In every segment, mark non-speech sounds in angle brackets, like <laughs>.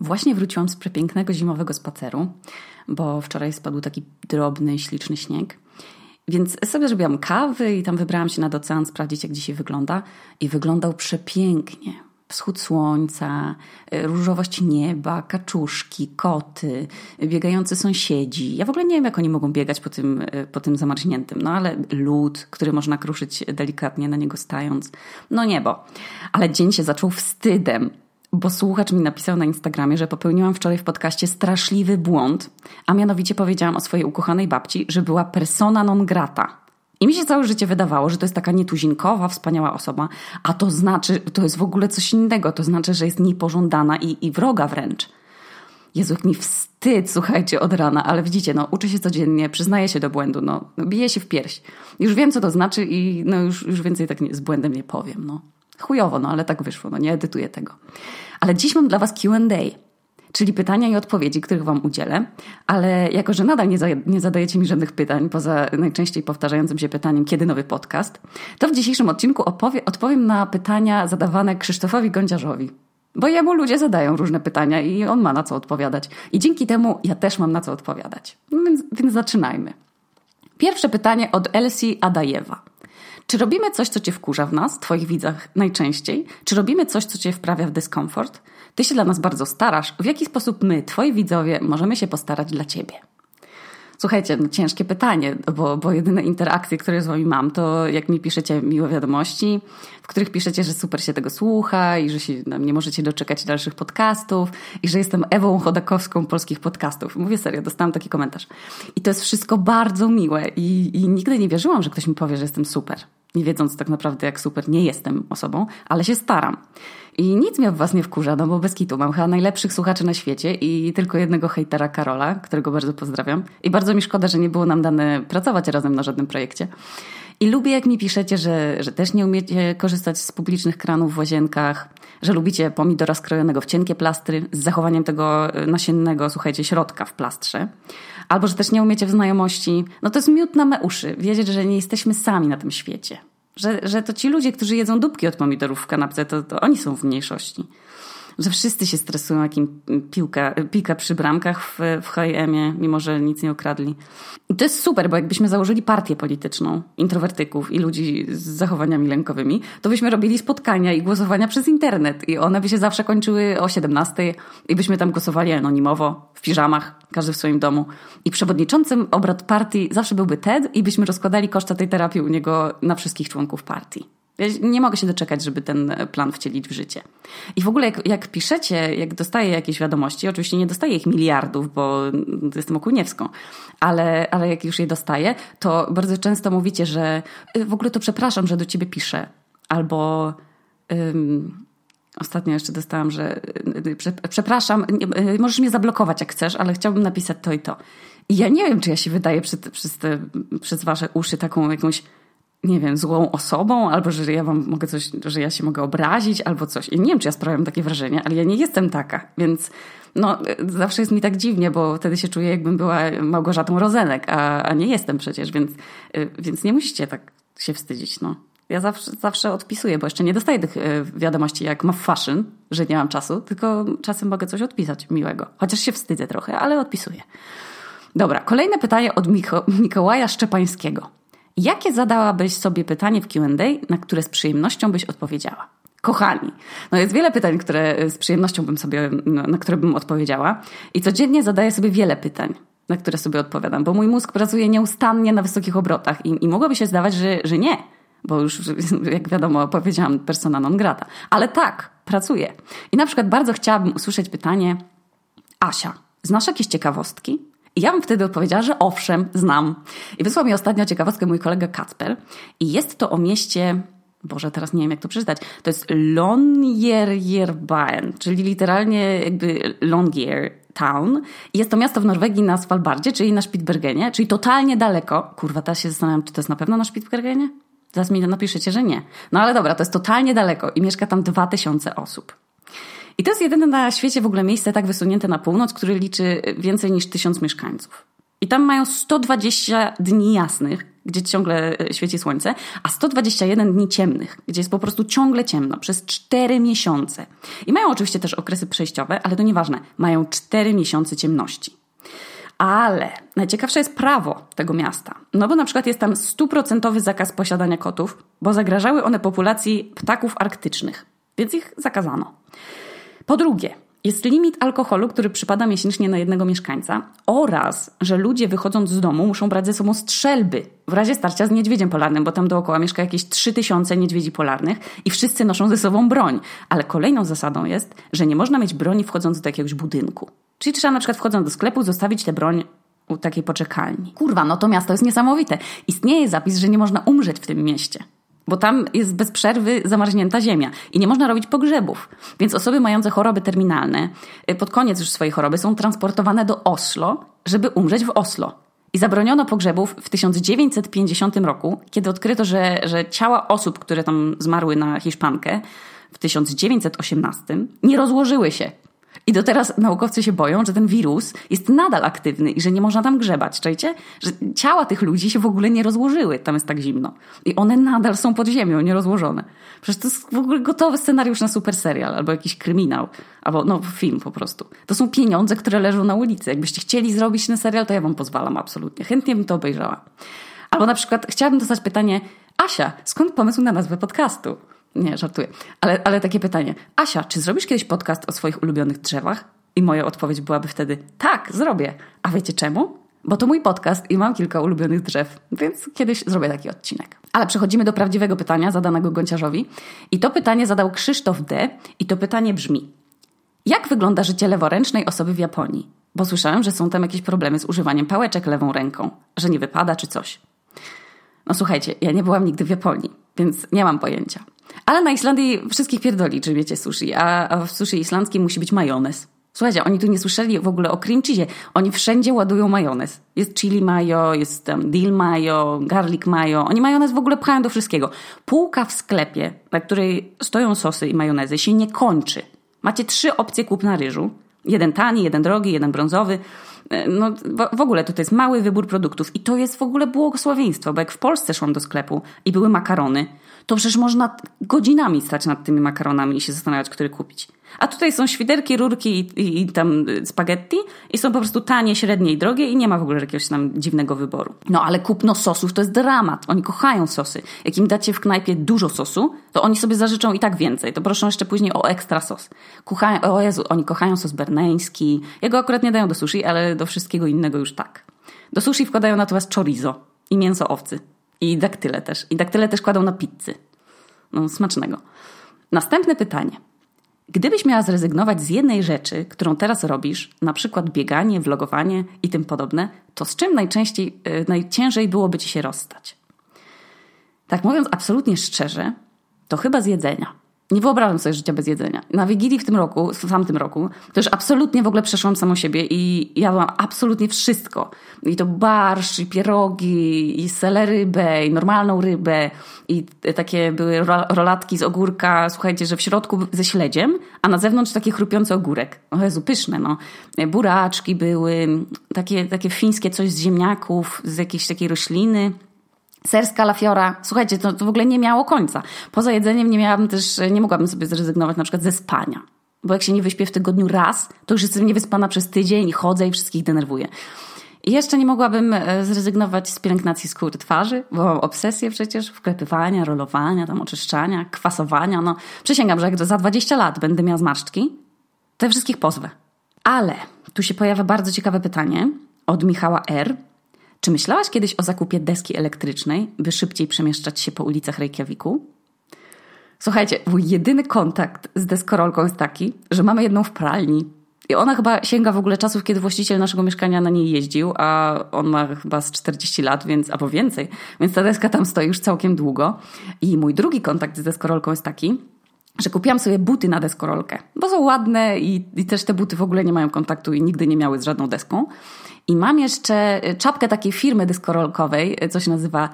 Właśnie wróciłam z przepięknego zimowego spaceru, bo wczoraj spadł taki drobny, śliczny śnieg. Więc sobie zrobiłam kawy i tam wybrałam się nad ocean sprawdzić, jak dzisiaj wygląda. I wyglądał przepięknie. Wschód słońca, y, różowość nieba, kaczuszki, koty, biegający sąsiedzi. Ja w ogóle nie wiem, jak oni mogą biegać po tym, y, po tym zamarzniętym, no ale lód, który można kruszyć delikatnie na niego stając. No niebo. Ale dzień się zaczął wstydem bo słuchacz mi napisał na Instagramie, że popełniłam wczoraj w podcaście straszliwy błąd, a mianowicie powiedziałam o swojej ukochanej babci, że była persona non grata. I mi się całe życie wydawało, że to jest taka nietuzinkowa, wspaniała osoba, a to znaczy, to jest w ogóle coś innego, to znaczy, że jest niepożądana i, i wroga wręcz. Jezu, jak mi wstyd, słuchajcie, od rana, ale widzicie, no, uczę się codziennie, przyznaję się do błędu, no, no biję się w pierś. Już wiem, co to znaczy i no, już, już więcej tak nie, z błędem nie powiem, no. Chujowo, no, ale tak wyszło, no, nie edytuję tego. Ale dziś mam dla Was QA, czyli pytania i odpowiedzi, których Wam udzielę, ale jako, że nadal nie, za, nie zadajecie mi żadnych pytań, poza najczęściej powtarzającym się pytaniem, kiedy nowy podcast, to w dzisiejszym odcinku opowie, odpowiem na pytania zadawane Krzysztofowi Gądziarzowi. Bo jemu ludzie zadają różne pytania i on ma na co odpowiadać. I dzięki temu ja też mam na co odpowiadać. No więc, więc zaczynajmy. Pierwsze pytanie od Elsie Adajewa. Czy robimy coś, co cię wkurza w nas, twoich widzach najczęściej? Czy robimy coś, co cię wprawia w dyskomfort? Ty się dla nas bardzo starasz. W jaki sposób my, twoi widzowie, możemy się postarać dla ciebie? Słuchajcie, no ciężkie pytanie, bo, bo jedyne interakcje, które z wami mam, to jak mi piszecie miłe wiadomości, w których piszecie, że super się tego słucha i że się no, nie możecie doczekać dalszych podcastów i że jestem Ewą Chodakowską polskich podcastów. Mówię serio, dostałam taki komentarz. I to jest wszystko bardzo miłe i, i nigdy nie wierzyłam, że ktoś mi powie, że jestem super. Nie wiedząc tak naprawdę, jak super nie jestem osobą, ale się staram. I nic mnie w was nie wkurza, no bo bez kitu mam chyba najlepszych słuchaczy na świecie i tylko jednego hejtera Karola, którego bardzo pozdrawiam. I bardzo mi szkoda, że nie było nam dane pracować razem na żadnym projekcie. I lubię, jak mi piszecie, że, że też nie umiecie korzystać z publicznych kranów w łazienkach, że lubicie pomidora skrojonego w cienkie plastry z zachowaniem tego e, nasiennego, słuchajcie, środka w plastrze. Albo, że też nie umiecie w znajomości. No to jest miód na me uszy. Wiedzieć, że nie jesteśmy sami na tym świecie. Że, że to ci ludzie, którzy jedzą dupki od pomidorów w kanapce, to, to oni są w mniejszości że wszyscy się stresują, jakim piłka, pika przy bramkach w, w HM-ie, mimo że nic nie ukradli. I to jest super, bo jakbyśmy założyli partię polityczną introwertyków i ludzi z zachowaniami lękowymi, to byśmy robili spotkania i głosowania przez internet i one by się zawsze kończyły o 17 i byśmy tam głosowali anonimowo, w piżamach, każdy w swoim domu. I przewodniczącym obrad partii zawsze byłby Ted i byśmy rozkładali koszta tej terapii u niego na wszystkich członków partii. Ja nie mogę się doczekać, żeby ten plan wcielić w życie. I w ogóle jak, jak piszecie, jak dostaję jakieś wiadomości, oczywiście nie dostaję ich miliardów, bo jestem okuniewską, ale, ale jak już je dostaję, to bardzo często mówicie, że y, w ogóle to przepraszam, że do ciebie piszę. Albo um, ostatnio jeszcze dostałam, że y, przepraszam, możesz mnie zablokować jak chcesz, ale chciałbym napisać to i to. I ja nie wiem, czy ja się wydaję przez, przez, te, przez wasze uszy taką jakąś nie wiem, złą osobą, albo że ja wam mogę coś, że ja się mogę obrazić, albo coś. I nie wiem, czy ja sprawiam takie wrażenie, ale ja nie jestem taka, więc no, zawsze jest mi tak dziwnie, bo wtedy się czuję, jakbym była Małgorzatą Rozenek, a, a nie jestem przecież, więc, więc nie musicie tak się wstydzić, no. Ja zawsze, zawsze odpisuję, bo jeszcze nie dostaję tych e, wiadomości jak ma fashion, że nie mam czasu, tylko czasem mogę coś odpisać miłego. Chociaż się wstydzę trochę, ale odpisuję. Dobra, kolejne pytanie od Miko Mikołaja Szczepańskiego. Jakie zadałabyś sobie pytanie w QA, na które z przyjemnością byś odpowiedziała? Kochani, no jest wiele pytań, które z przyjemnością bym sobie, na które bym odpowiedziała i codziennie zadaję sobie wiele pytań, na które sobie odpowiadam, bo mój mózg pracuje nieustannie na wysokich obrotach i, i mogłoby się zdawać, że, że nie, bo już <laughs> jak wiadomo powiedziałam persona non grata, ale tak, pracuję. I na przykład bardzo chciałabym usłyszeć pytanie Asia, znasz jakieś ciekawostki? I ja bym wtedy odpowiedziała, że owszem, znam. I wysłał mi ostatnio ciekawostkę mój kolega Kacper. I jest to o mieście, Boże, teraz nie wiem jak to przeczytać. To jest Longyearbyen, czyli literalnie jakby Longyear Town. I jest to miasto w Norwegii na Svalbardzie, czyli na Spitsbergenie, czyli totalnie daleko. Kurwa, teraz się zastanawiam, czy to jest na pewno na Spitsbergenie? Zaraz mi napiszecie, że nie. No ale dobra, to jest totalnie daleko i mieszka tam 2000 osób. I to jest jedyne na świecie w ogóle miejsce tak wysunięte na północ, które liczy więcej niż tysiąc mieszkańców. I tam mają 120 dni jasnych, gdzie ciągle e, świeci słońce, a 121 dni ciemnych, gdzie jest po prostu ciągle ciemno przez 4 miesiące. I mają oczywiście też okresy przejściowe, ale to nieważne. Mają 4 miesiące ciemności. Ale najciekawsze jest prawo tego miasta. No bo na przykład jest tam stuprocentowy zakaz posiadania kotów, bo zagrażały one populacji ptaków arktycznych, więc ich zakazano. Po drugie, jest limit alkoholu, który przypada miesięcznie na jednego mieszkańca oraz, że ludzie wychodząc z domu muszą brać ze sobą strzelby w razie starcia z niedźwiedziem polarnym, bo tam dookoła mieszka jakieś 3000 niedźwiedzi polarnych i wszyscy noszą ze sobą broń. Ale kolejną zasadą jest, że nie można mieć broni wchodząc do jakiegoś budynku. Czyli trzeba na przykład wchodząc do sklepu zostawić tę broń u takiej poczekalni. Kurwa, no to miasto jest niesamowite. Istnieje zapis, że nie można umrzeć w tym mieście bo tam jest bez przerwy zamarznięta ziemia i nie można robić pogrzebów. Więc osoby mające choroby terminalne y, pod koniec już swojej choroby są transportowane do Oslo, żeby umrzeć w Oslo. I zabroniono pogrzebów w 1950 roku, kiedy odkryto, że, że ciała osób, które tam zmarły na Hiszpankę w 1918 nie rozłożyły się i do teraz naukowcy się boją, że ten wirus jest nadal aktywny i że nie można tam grzebać. Czajcie? Że ciała tych ludzi się w ogóle nie rozłożyły, tam jest tak zimno. I one nadal są pod ziemią, nierozłożone. Przecież to jest w ogóle gotowy scenariusz na super serial, albo jakiś kryminał, albo no film po prostu. To są pieniądze, które leżą na ulicy. Jakbyście chcieli zrobić ten serial, to ja wam pozwalam absolutnie. Chętnie bym to obejrzała. Albo na przykład chciałabym dostać pytanie, Asia, skąd pomysł na nazwę podcastu? Nie, żartuję. Ale, ale takie pytanie. Asia, czy zrobisz kiedyś podcast o swoich ulubionych drzewach? I moja odpowiedź byłaby wtedy tak, zrobię. A wiecie czemu? Bo to mój podcast i mam kilka ulubionych drzew, więc kiedyś zrobię taki odcinek. Ale przechodzimy do prawdziwego pytania zadanego Gonciarzowi. I to pytanie zadał Krzysztof D. I to pytanie brzmi: Jak wygląda życie leworęcznej osoby w Japonii? Bo słyszałem, że są tam jakieś problemy z używaniem pałeczek lewą ręką, że nie wypada czy coś. No słuchajcie, ja nie byłam nigdy w Japonii, więc nie mam pojęcia. Ale na Islandii wszystkich pierdoli, czy wiecie sushi, a w sushi islandzkim musi być majonez. Słuchajcie, oni tu nie słyszeli w ogóle o cream cheese. Oni wszędzie ładują majonez. Jest chili mayo, jest um, dill mayo, garlic mayo. Oni majonez w ogóle pchają do wszystkiego. Półka w sklepie, na której stoją sosy i majonezy, się nie kończy. Macie trzy opcje kupna ryżu. Jeden tani, jeden drogi, jeden brązowy. E, no, w ogóle to jest mały wybór produktów i to jest w ogóle błogosławieństwo, bo jak w Polsce szłam do sklepu i były makarony, to przecież można godzinami stać nad tymi makaronami i się zastanawiać, który kupić. A tutaj są świderki, rurki i, i, i, tam spaghetti i są po prostu tanie, średnie i drogie i nie ma w ogóle jakiegoś tam dziwnego wyboru. No ale kupno sosów to jest dramat. Oni kochają sosy. Jak im dacie w knajpie dużo sosu, to oni sobie zażyczą i tak więcej. To proszą jeszcze później o ekstra sos. Kuchają, o Jezu, oni kochają sos berneński. Jego akurat nie dają do sushi, ale do wszystkiego innego już tak. Do sushi wkładają natomiast chorizo i mięso owcy. I daktyle też. I daktyle też kładą na pizzy. No, smacznego. Następne pytanie. Gdybyś miała zrezygnować z jednej rzeczy, którą teraz robisz, na przykład bieganie, vlogowanie i tym podobne, to z czym najczęściej, yy, najciężej byłoby ci się rozstać? Tak mówiąc absolutnie szczerze, to chyba z jedzenia. Nie wyobrażam sobie życia bez jedzenia. Na Wigilii w tym roku, w tamtym roku, to już absolutnie w ogóle przeszłam samą siebie i jadłam absolutnie wszystko. I to barsz, i pierogi, i selerybę, i normalną rybę, i takie były rolatki z ogórka, słuchajcie, że w środku ze śledziem, a na zewnątrz taki chrupiący ogórek. O Jezu, pyszne, no. Buraczki były, takie, takie fińskie coś z ziemniaków, z jakiejś takiej rośliny. Ser z kalafiora, słuchajcie, to, to w ogóle nie miało końca. Poza jedzeniem nie miałabym też, nie mogłabym sobie zrezygnować na przykład ze spania. Bo jak się nie wyśpię w tygodniu raz, to już jestem niewyspana przez tydzień, chodzę i wszystkich denerwuję. I jeszcze nie mogłabym e, zrezygnować z pielęgnacji skóry twarzy, bo mam obsesję przecież, wklepywania, rolowania, tam oczyszczania, kwasowania. No, przysięgam, że jak za 20 lat będę miała zmarszczki, te wszystkich pozwę. Ale tu się pojawia bardzo ciekawe pytanie od Michała R., czy myślałaś kiedyś o zakupie deski elektrycznej, by szybciej przemieszczać się po ulicach Reykjaviku? Słuchajcie, mój jedyny kontakt z deskorolką jest taki, że mamy jedną w pralni. I ona chyba sięga w ogóle czasów, kiedy właściciel naszego mieszkania na niej jeździł, a on ma chyba z 40 lat, więc albo więcej. Więc ta deska tam stoi już całkiem długo. I mój drugi kontakt z deskorolką jest taki, że kupiłam sobie buty na deskorolkę, bo są ładne i, i też te buty w ogóle nie mają kontaktu i nigdy nie miały z żadną deską. I mam jeszcze czapkę takiej firmy dyskorolkowej, co się nazywa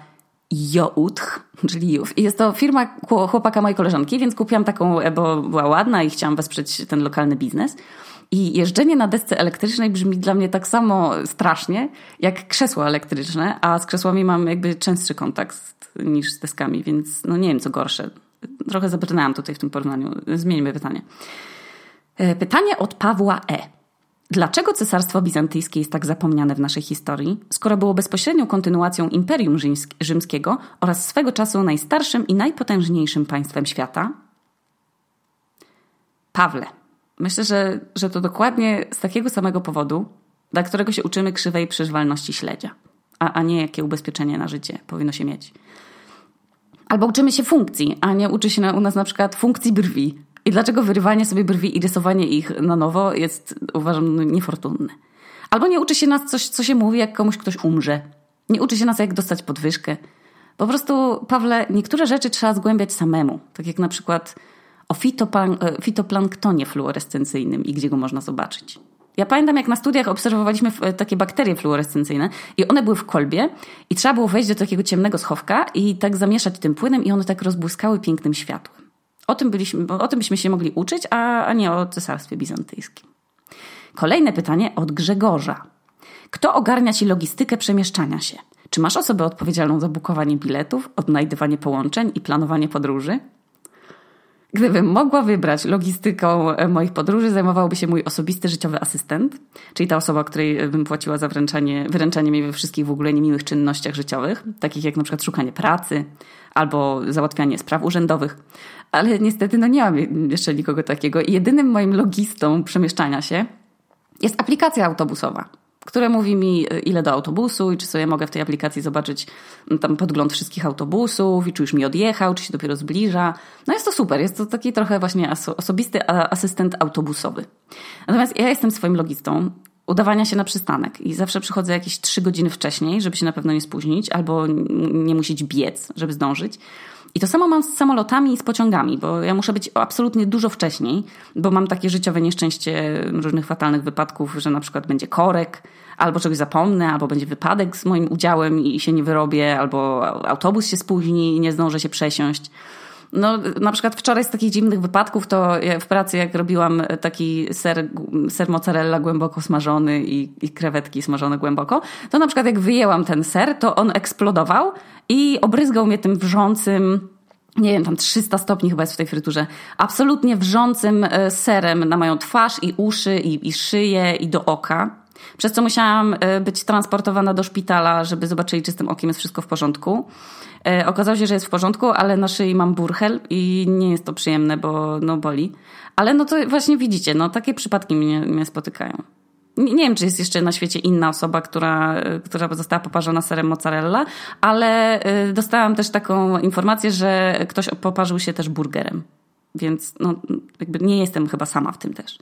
Joutch, <laughs> czyli Jów. I jest to firma chłopaka mojej koleżanki, więc kupiłam taką, bo była ładna i chciałam wesprzeć ten lokalny biznes. I jeżdżenie na desce elektrycznej brzmi dla mnie tak samo strasznie, jak krzesło elektryczne, a z krzesłami mam jakby częstszy kontakt niż z deskami, więc no nie wiem co gorsze. Trochę zabrnęłam tutaj w tym porównaniu. Zmieńmy pytanie. E, pytanie od Pawła E. Dlaczego Cesarstwo Bizantyjskie jest tak zapomniane w naszej historii, skoro było bezpośrednią kontynuacją Imperium Rzymskiego oraz swego czasu najstarszym i najpotężniejszym państwem świata? Pawle, myślę, że, że to dokładnie z takiego samego powodu, dla którego się uczymy krzywej przeżywalności śledzia, a, a nie jakie ubezpieczenie na życie powinno się mieć. Albo uczymy się funkcji, a nie uczy się na, u nas na przykład funkcji brwi. I dlaczego wyrywanie sobie brwi i rysowanie ich na nowo jest, uważam, no, niefortunne. Albo nie uczy się nas coś, co się mówi, jak komuś ktoś umrze. Nie uczy się nas, jak dostać podwyżkę. Po prostu, Pawle, niektóre rzeczy trzeba zgłębiać samemu. Tak jak na przykład o e, fitoplanktonie fluorescencyjnym i gdzie go można zobaczyć. Ja pamiętam, jak na studiach obserwowaliśmy e, takie bakterie fluorescencyjne i one były w kolbie i trzeba było wejść do takiego ciemnego schowka i tak zamieszać tym płynem i one tak rozbłyskały pięknym światłem. O tym, byliśmy, o tym byśmy się mogli uczyć, a, a nie o cesarstwie bizantyjskim. Kolejne pytanie od Grzegorza. Kto ogarnia ci logistykę przemieszczania się? Czy masz osobę odpowiedzialną za bukowanie biletów, odnajdywanie połączeń i planowanie podróży? Gdybym mogła wybrać logistyką e, moich podróży, zajmowałby się mój osobisty życiowy asystent, czyli ta osoba, której e, bym płaciła za wręczanie, wyręczanie mi we wszystkich w ogóle niemiłych czynnościach życiowych, takich jak na przykład szukanie pracy albo załatwianie spraw urzędowych. Ale niestety no nie mam jeszcze nikogo takiego. I jedynym moim logistą przemieszczania się jest aplikacja autobusowa które mówi mi, e, ile do autobusu i czy sobie mogę w tej aplikacji zobaczyć tam podgląd wszystkich autobusów i czy już mi odjechał, czy się dopiero zbliża. No jest to super, jest to taki trochę właśnie osobisty asystent autobusowy. Natomiast ja jestem swoim logistą udawania się na przystanek i zawsze przychodzę jakieś trzy godziny wcześniej, żeby się na pewno nie spóźnić albo nie musieć biec, żeby zdążyć. I to samo mam z samolotami i z pociągami, bo ja muszę być absolutnie dużo wcześniej, bo mam takie życiowe nieszczęście różnych fatalnych wypadków, że na przykład będzie korek, albo czegoś zapomnę, albo będzie wypadek z moim udziałem i się nie wyrobię, albo autobus się spóźni i nie zdążę się przesiąść. No, na przykład wczoraj z takich dziwnych wypadków, to w pracy jak robiłam taki ser, ser mozzarella głęboko smażony i, i krewetki smażone głęboko, to na przykład jak wyjęłam ten ser, to on eksplodował i obryzgał mnie tym wrzącym nie wiem, tam 300 stopni chyba jest w tej fryturze, absolutnie wrzącym e, serem na moją twarz i uszy i, i szyję i do oka. Przez co musiałam e, być transportowana do szpitala, żeby zobaczyć, czy z tym okiem jest wszystko w porządku. E, okazało się, że jest w porządku, ale na szyi mam burchel i nie jest to przyjemne, bo no boli. Ale no to właśnie widzicie, no takie przypadki mnie, mnie spotykają. Nie, nie wiem, czy jest jeszcze na świecie inna osoba, która, która została poparzona serem mozzarella, ale e, dostałam też taką informację, że ktoś poparzył się też burgerem. Więc no, jakby nie jestem chyba sama w tym też.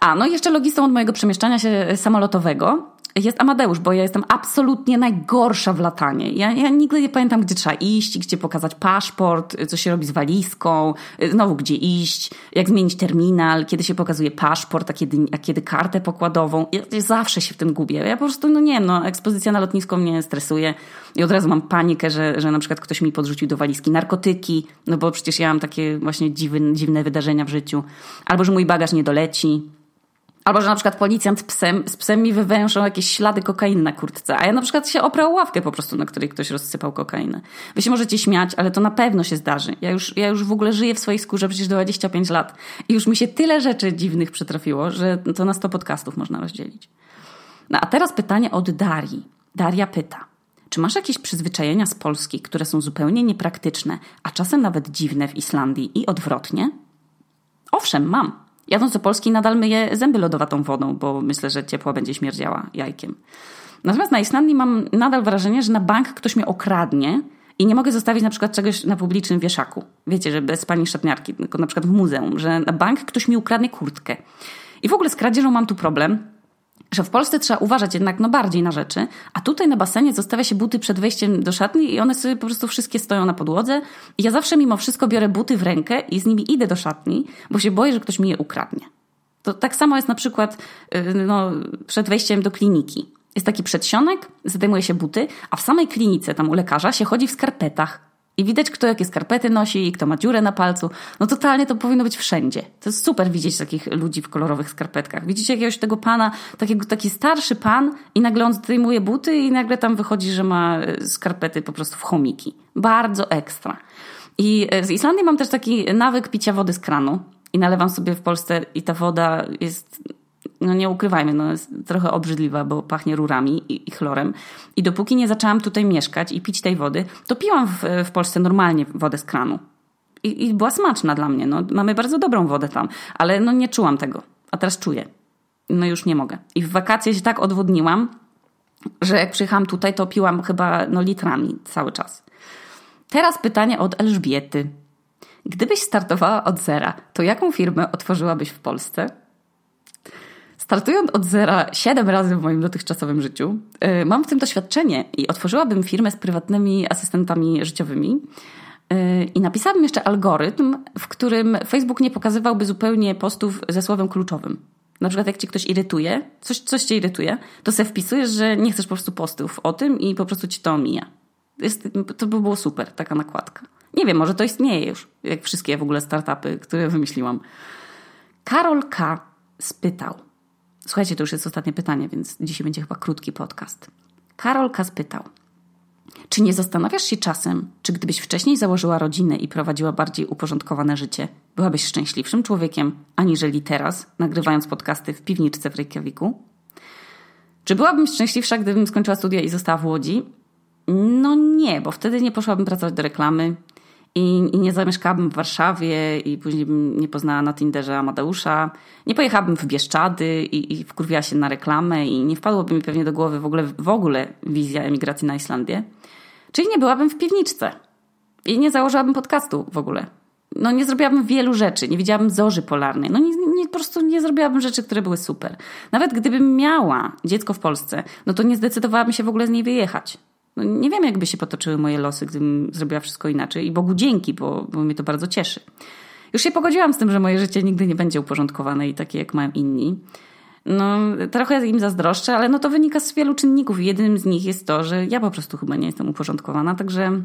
A, no i jeszcze logistą od mojego przemieszczania się samolotowego jest Amadeusz, bo ja jestem absolutnie najgorsza w latanie. Ja, ja nigdy nie pamiętam, gdzie trzeba iść, gdzie pokazać paszport, co się robi z walizką, znowu gdzie iść, jak zmienić terminal, kiedy się pokazuje paszport, a kiedy, a kiedy kartę pokładową. Ja, ja zawsze się w tym gubię. Ja po prostu, no nie no, ekspozycja na lotnisko mnie stresuje i od razu mam panikę, że, że na przykład ktoś mi podrzucił do walizki narkotyki, no bo przecież ja mam takie właśnie dziwne, dziwne wydarzenia w życiu. Albo, że mój bagaż nie doleci. Albo, że na przykład policjant psem, z psem mi wywęszą jakieś ślady kokainy na kurtce, a ja na przykład się oprał ławkę po prostu, na której ktoś rozsypał kokainę. Wy się możecie śmiać, ale to na pewno się zdarzy. Ja już, ja już w ogóle żyję w swojej skórze przecież 25 lat i już mi się tyle rzeczy dziwnych przytrafiło, że to na 100 podcastów można rozdzielić. No a teraz pytanie od Darii. Daria pyta. Czy masz jakieś przyzwyczajenia z Polski, które są zupełnie niepraktyczne, a czasem nawet dziwne w Islandii i odwrotnie? Owszem, mam. Jadąc do Polski nadal myję zęby lodowatą wodą, bo myślę, że ciepła będzie śmierdziała jajkiem. Natomiast na Islandii mam nadal wrażenie, że na bank ktoś mnie okradnie i nie mogę zostawić na przykład czegoś na publicznym wieszaku. Wiecie, że bez pani szatniarki, tylko na przykład w muzeum, że na bank ktoś mi ukradnie kurtkę. I w ogóle z kradzieżą mam tu problem, że w Polsce trzeba uważać jednak no bardziej na rzeczy, a tutaj na basenie zostawia się buty przed wejściem do szatni i one sobie po prostu wszystkie stoją na podłodze i ja zawsze mimo wszystko biorę buty w rękę i z nimi idę do szatni, bo się boję, że ktoś mi je ukradnie. To tak samo jest na przykład y, no, przed wejściem do kliniki. Jest taki przedsionek, zdejmuje się buty, a w samej klinice, tam u lekarza, się chodzi w skarpetach. I widać, kto jakie skarpety nosi i kto ma dziurę na palcu. No totalnie to powinno być wszędzie. To jest super widzieć takich ludzi w kolorowych skarpetkach. Widzicie jakiegoś tego pana, takiego, taki starszy pan i nagle on zdejmuje buty i nagle tam wychodzi, że ma e, skarpety po prostu w chomiki. Bardzo ekstra. I e, z Islandii mam też taki nawyk picia wody z kranu. I nalewam sobie w Polsce i ta woda jest no nie ukrywajmy, no jest trochę obrzydliwa, bo pachnie rurami i, i, chlorem. I dopóki nie zaczęłam tutaj mieszkać i pić tej wody, to piłam w, w Polsce normalnie wodę z kranu. I, I, była smaczna dla mnie. No, mamy bardzo dobrą wodę tam, ale no nie czułam tego. A teraz czuję. No już nie mogę. I w wakacje się tak odwodniłam, że jak przyjechałam tutaj, to piłam chyba no, litrami cały czas. Teraz pytanie od Elżbiety. Gdybyś startowała od zera, to jaką firmę otworzyłabyś w Polsce? Startując od zera siedem razy w moim dotychczasowym życiu, y, mam w tym doświadczenie i otworzyłabym firmę z prywatnymi asystentami życiowymi. Y, I napisałabym jeszcze algorytm, w którym Facebook nie pokazywałby zupełnie postów ze słowem kluczowym. Na przykład jak ci ktoś irytuje, coś, coś cię irytuje, to sobie wpisujesz, że nie chcesz po prostu postów o tym i po prostu ci to omija. Jest, to by było super, taka nakładka. Nie wiem, może to istnieje już, jak wszystkie w ogóle startupy, które wymyśliłam. Karol K. spytał – Słuchajcie, to już jest ostatnie pytanie, więc dzisiaj będzie chyba krótki podcast. Karol K. spytał. Czy nie zastanawiasz się czasem, czy gdybyś wcześniej założyła rodzinę i prowadziła bardziej uporządkowane życie, byłabyś szczęśliwszym człowiekiem, aniżeli teraz, nagrywając podcasty w piwniczce w Reykjaviku? Czy byłabym szczęśliwsza, gdybym skończyła studia i została w Łodzi? No nie, bo wtedy nie poszłabym pracować do reklamy, i, i nie zamieszkałabym w Warszawie i później bym nie poznała na Tinderze Amadeusza. Nie pojechałabym w Bieszczady i, i wkurwiła się na reklamę i nie wpadłoby mi pewnie do głowy w ogóle, w ogóle wizja emigracji na Islandię. Czyli nie byłabym w piwniczce. I nie założyłabym podcastu w ogóle. No nie zrobiłabym wielu rzeczy, nie widziałabym zorzy polarnej. No nie, nie, po prostu nie zrobiłabym rzeczy, które były super. Nawet gdybym miała dziecko w Polsce, no to nie zdecydowałabym się w ogóle z niej wyjechać. No nie wiem, jakby się potoczyły moje losy, gdybym zrobiła wszystko inaczej. I Bogu dzięki, bo, bo mnie to bardzo cieszy. Już się pogodziłam z tym, że moje życie nigdy nie będzie uporządkowane i takie, jak mają inni. No, trochę im zazdroszczę, ale no to wynika z wielu czynników jednym z nich jest to, że ja po prostu chyba nie jestem uporządkowana, także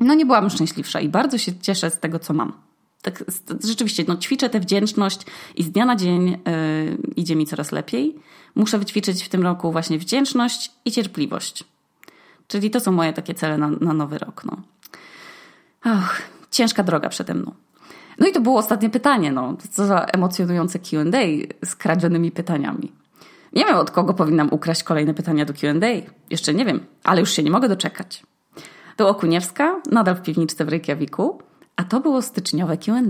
no nie byłam szczęśliwsza i bardzo się cieszę z tego, co mam. Tak rzeczywiście, no ćwiczę tę wdzięczność i z dnia na dzień yy, idzie mi coraz lepiej. Muszę wyćwiczyć w tym roku właśnie wdzięczność i cierpliwość. Czyli to są moje takie cele na, na nowy rok. No. Och, ciężka droga przede mną. No i to było ostatnie pytanie. No. Co za emocjonujące QA z kradzionymi pytaniami. Nie wiem, od kogo powinnam ukraść kolejne pytania do QA. Jeszcze nie wiem, ale już się nie mogę doczekać. To Okuniewska, nadal w piwniczce w Reykjaviku, a to było styczniowe QA.